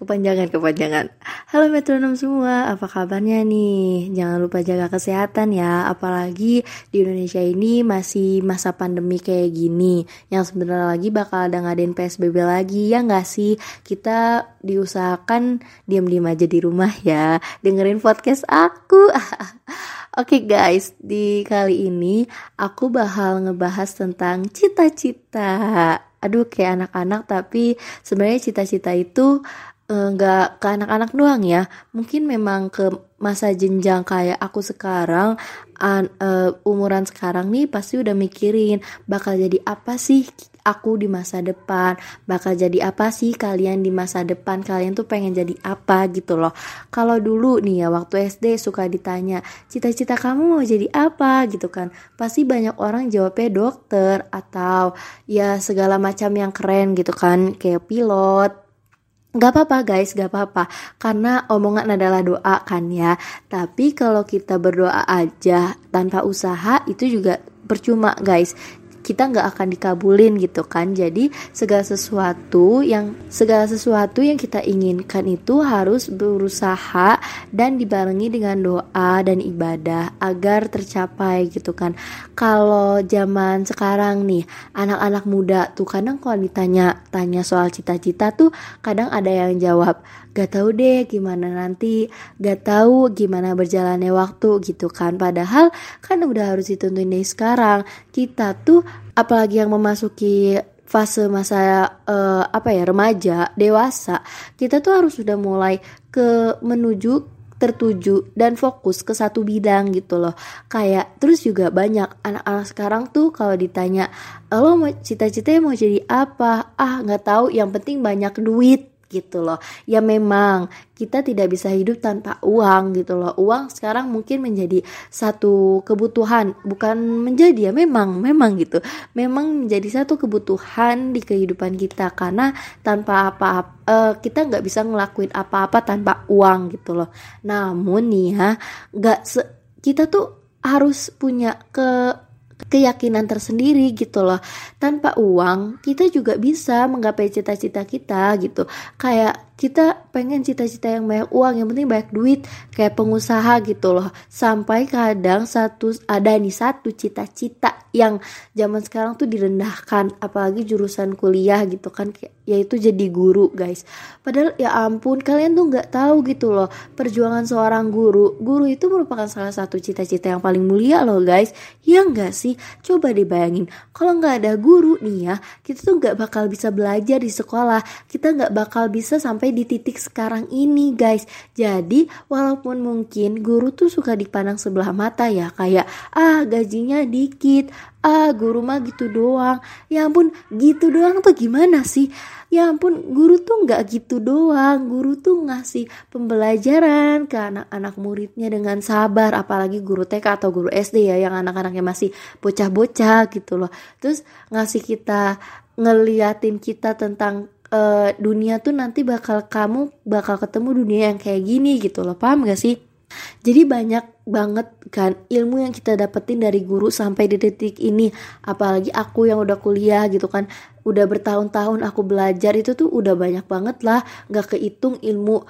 ah, kepanjangan kepanjangan. Halo metronom semua, apa kabarnya nih? Jangan lupa jaga kesehatan ya, apalagi di Indonesia ini masih masa pandemi kayak gini, yang sebenarnya lagi bakal ada ngadain PSBB lagi ya nggak sih? Kita diusahakan diam-diam aja di rumah ya, dengerin podcast aku. Oke guys, di kali ini aku bakal ngebahas tentang cita-cita. Aduh kayak anak-anak tapi sebenarnya cita-cita itu nggak ke anak-anak doang ya. Mungkin memang ke masa jenjang kayak aku sekarang, an- eh, umuran sekarang nih pasti udah mikirin bakal jadi apa sih aku di masa depan, bakal jadi apa sih kalian di masa depan, kalian tuh pengen jadi apa gitu loh. Kalau dulu nih ya waktu SD suka ditanya, cita-cita kamu mau jadi apa gitu kan. Pasti banyak orang jawabnya dokter atau ya segala macam yang keren gitu kan, kayak pilot, Gak apa-apa guys, gak apa-apa. Karena omongan adalah doa kan ya. Tapi kalau kita berdoa aja tanpa usaha itu juga percuma guys kita nggak akan dikabulin gitu kan. Jadi segala sesuatu yang segala sesuatu yang kita inginkan itu harus berusaha dan dibarengi dengan doa dan ibadah agar tercapai gitu kan. Kalau zaman sekarang nih anak-anak muda tuh kadang kalau ditanya tanya soal cita-cita tuh kadang ada yang jawab gak tahu deh gimana nanti gak tahu gimana berjalannya waktu gitu kan. Padahal kan udah harus ditentuin dari sekarang. Kita tuh apalagi yang memasuki fase masa eh, apa ya remaja dewasa kita tuh harus sudah mulai ke menuju tertuju dan fokus ke satu bidang gitu loh. Kayak terus juga banyak anak-anak sekarang tuh kalau ditanya lo mau cita-citanya mau jadi apa? Ah nggak tahu. Yang penting banyak duit gitu loh. Ya memang kita tidak bisa hidup tanpa uang gitu loh. Uang sekarang mungkin menjadi satu kebutuhan bukan menjadi ya memang memang gitu. Memang menjadi satu kebutuhan di kehidupan kita karena tanpa apa eh, kita nggak bisa ngelakuin apa-apa tanpa uang gitu loh. Namun nih ya nggak kita tuh harus punya ke keyakinan tersendiri gitu loh. Tanpa uang kita juga bisa menggapai cita-cita kita gitu. Kayak kita pengen cita-cita yang banyak uang yang penting banyak duit kayak pengusaha gitu loh. Sampai kadang satu ada nih satu cita-cita yang zaman sekarang tuh direndahkan apalagi jurusan kuliah gitu kan yaitu jadi guru guys. Padahal ya ampun kalian tuh nggak tahu gitu loh perjuangan seorang guru. Guru itu merupakan salah satu cita-cita yang paling mulia loh guys. Ya nggak sih? Coba dibayangin kalau nggak ada guru nih ya kita tuh nggak bakal bisa belajar di sekolah. Kita nggak bakal bisa sampai di titik sekarang ini guys. Jadi walaupun mungkin guru tuh suka dipandang sebelah mata ya kayak ah gajinya dikit. Ah guru mah gitu doang. Ya ampun gitu doang tuh gimana sih? Ya ampun guru tuh nggak gitu doang. Guru tuh ngasih pembelajaran ke anak-anak muridnya dengan sabar. Apalagi guru TK atau guru SD ya yang anak-anaknya masih bocah-bocah gitu loh. Terus ngasih kita ngeliatin kita tentang eh, dunia tuh nanti bakal kamu bakal ketemu dunia yang kayak gini gitu loh. Paham gak sih? Jadi banyak banget kan ilmu yang kita dapetin dari guru sampai di detik ini. Apalagi aku yang udah kuliah gitu kan. Udah bertahun-tahun aku belajar itu tuh udah banyak banget lah. Nggak kehitung ilmu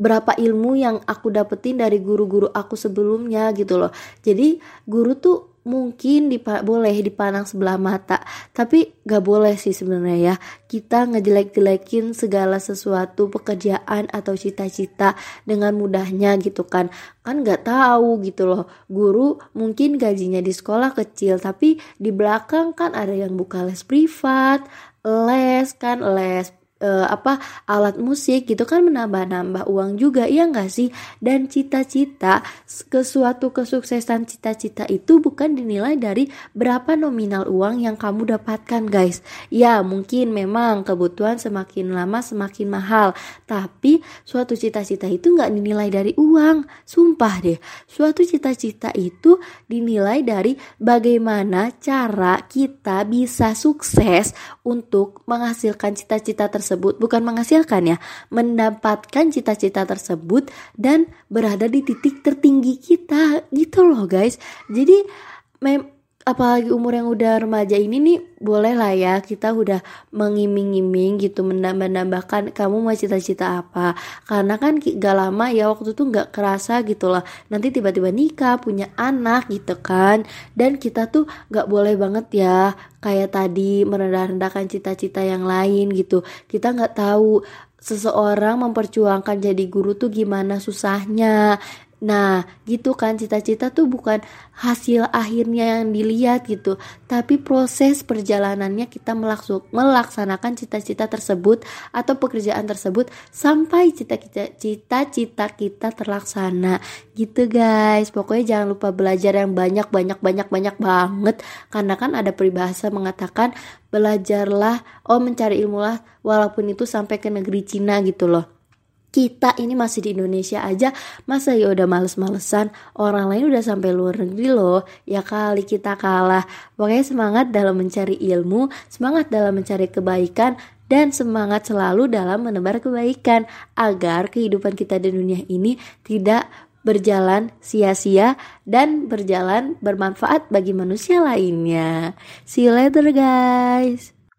berapa ilmu yang aku dapetin dari guru-guru aku sebelumnya gitu loh. Jadi guru tuh mungkin dipa- boleh dipandang sebelah mata tapi gak boleh sih sebenarnya ya. Kita ngejelek-jelekin segala sesuatu pekerjaan atau cita-cita dengan mudahnya gitu kan. Kan nggak tahu gitu loh. Guru mungkin gajinya di sekolah kecil tapi di belakang kan ada yang buka les privat les kan les eh, apa alat musik gitu kan menambah-nambah uang juga ya nggak sih? Dan cita-cita ke suatu kesuksesan cita-cita itu bukan dinilai dari berapa nominal uang yang kamu dapatkan guys. Ya mungkin memang kebutuhan semakin lama semakin mahal tapi suatu cita-cita itu nggak dinilai dari uang. Sumpah deh suatu cita-cita itu dinilai dari bagaimana cara kita bisa sukses untuk menghasilkan cita-cita tersebut bukan menghasilkan ya mendapatkan cita-cita tersebut dan berada di titik tertinggi kita gitu loh guys. Jadi mem apalagi umur yang udah remaja ini nih boleh lah ya kita udah mengiming-iming gitu menambah-nambahkan kamu mau cita-cita apa. Karena kan gak lama ya waktu itu nggak kerasa gitu lah nanti tiba-tiba nikah punya anak gitu kan. Dan kita tuh nggak boleh banget ya kayak tadi merendah-rendahkan cita-cita yang lain gitu. Kita nggak tahu seseorang memperjuangkan jadi guru tuh gimana susahnya Nah, gitu kan cita-cita tuh bukan hasil akhirnya yang dilihat gitu, tapi proses perjalanannya kita melaksanakan cita-cita tersebut atau pekerjaan tersebut sampai cita-cita kita terlaksana. Gitu guys. Pokoknya jangan lupa belajar yang banyak banyak banyak banyak banget karena kan ada peribahasa mengatakan belajarlah oh mencari ilmu lah walaupun itu sampai ke negeri Cina gitu loh kita ini masih di Indonesia aja masa ya udah males-malesan orang lain udah sampai luar negeri loh ya kali kita kalah pokoknya semangat dalam mencari ilmu semangat dalam mencari kebaikan dan semangat selalu dalam menebar kebaikan agar kehidupan kita di dunia ini tidak berjalan sia-sia dan berjalan bermanfaat bagi manusia lainnya. See you later guys.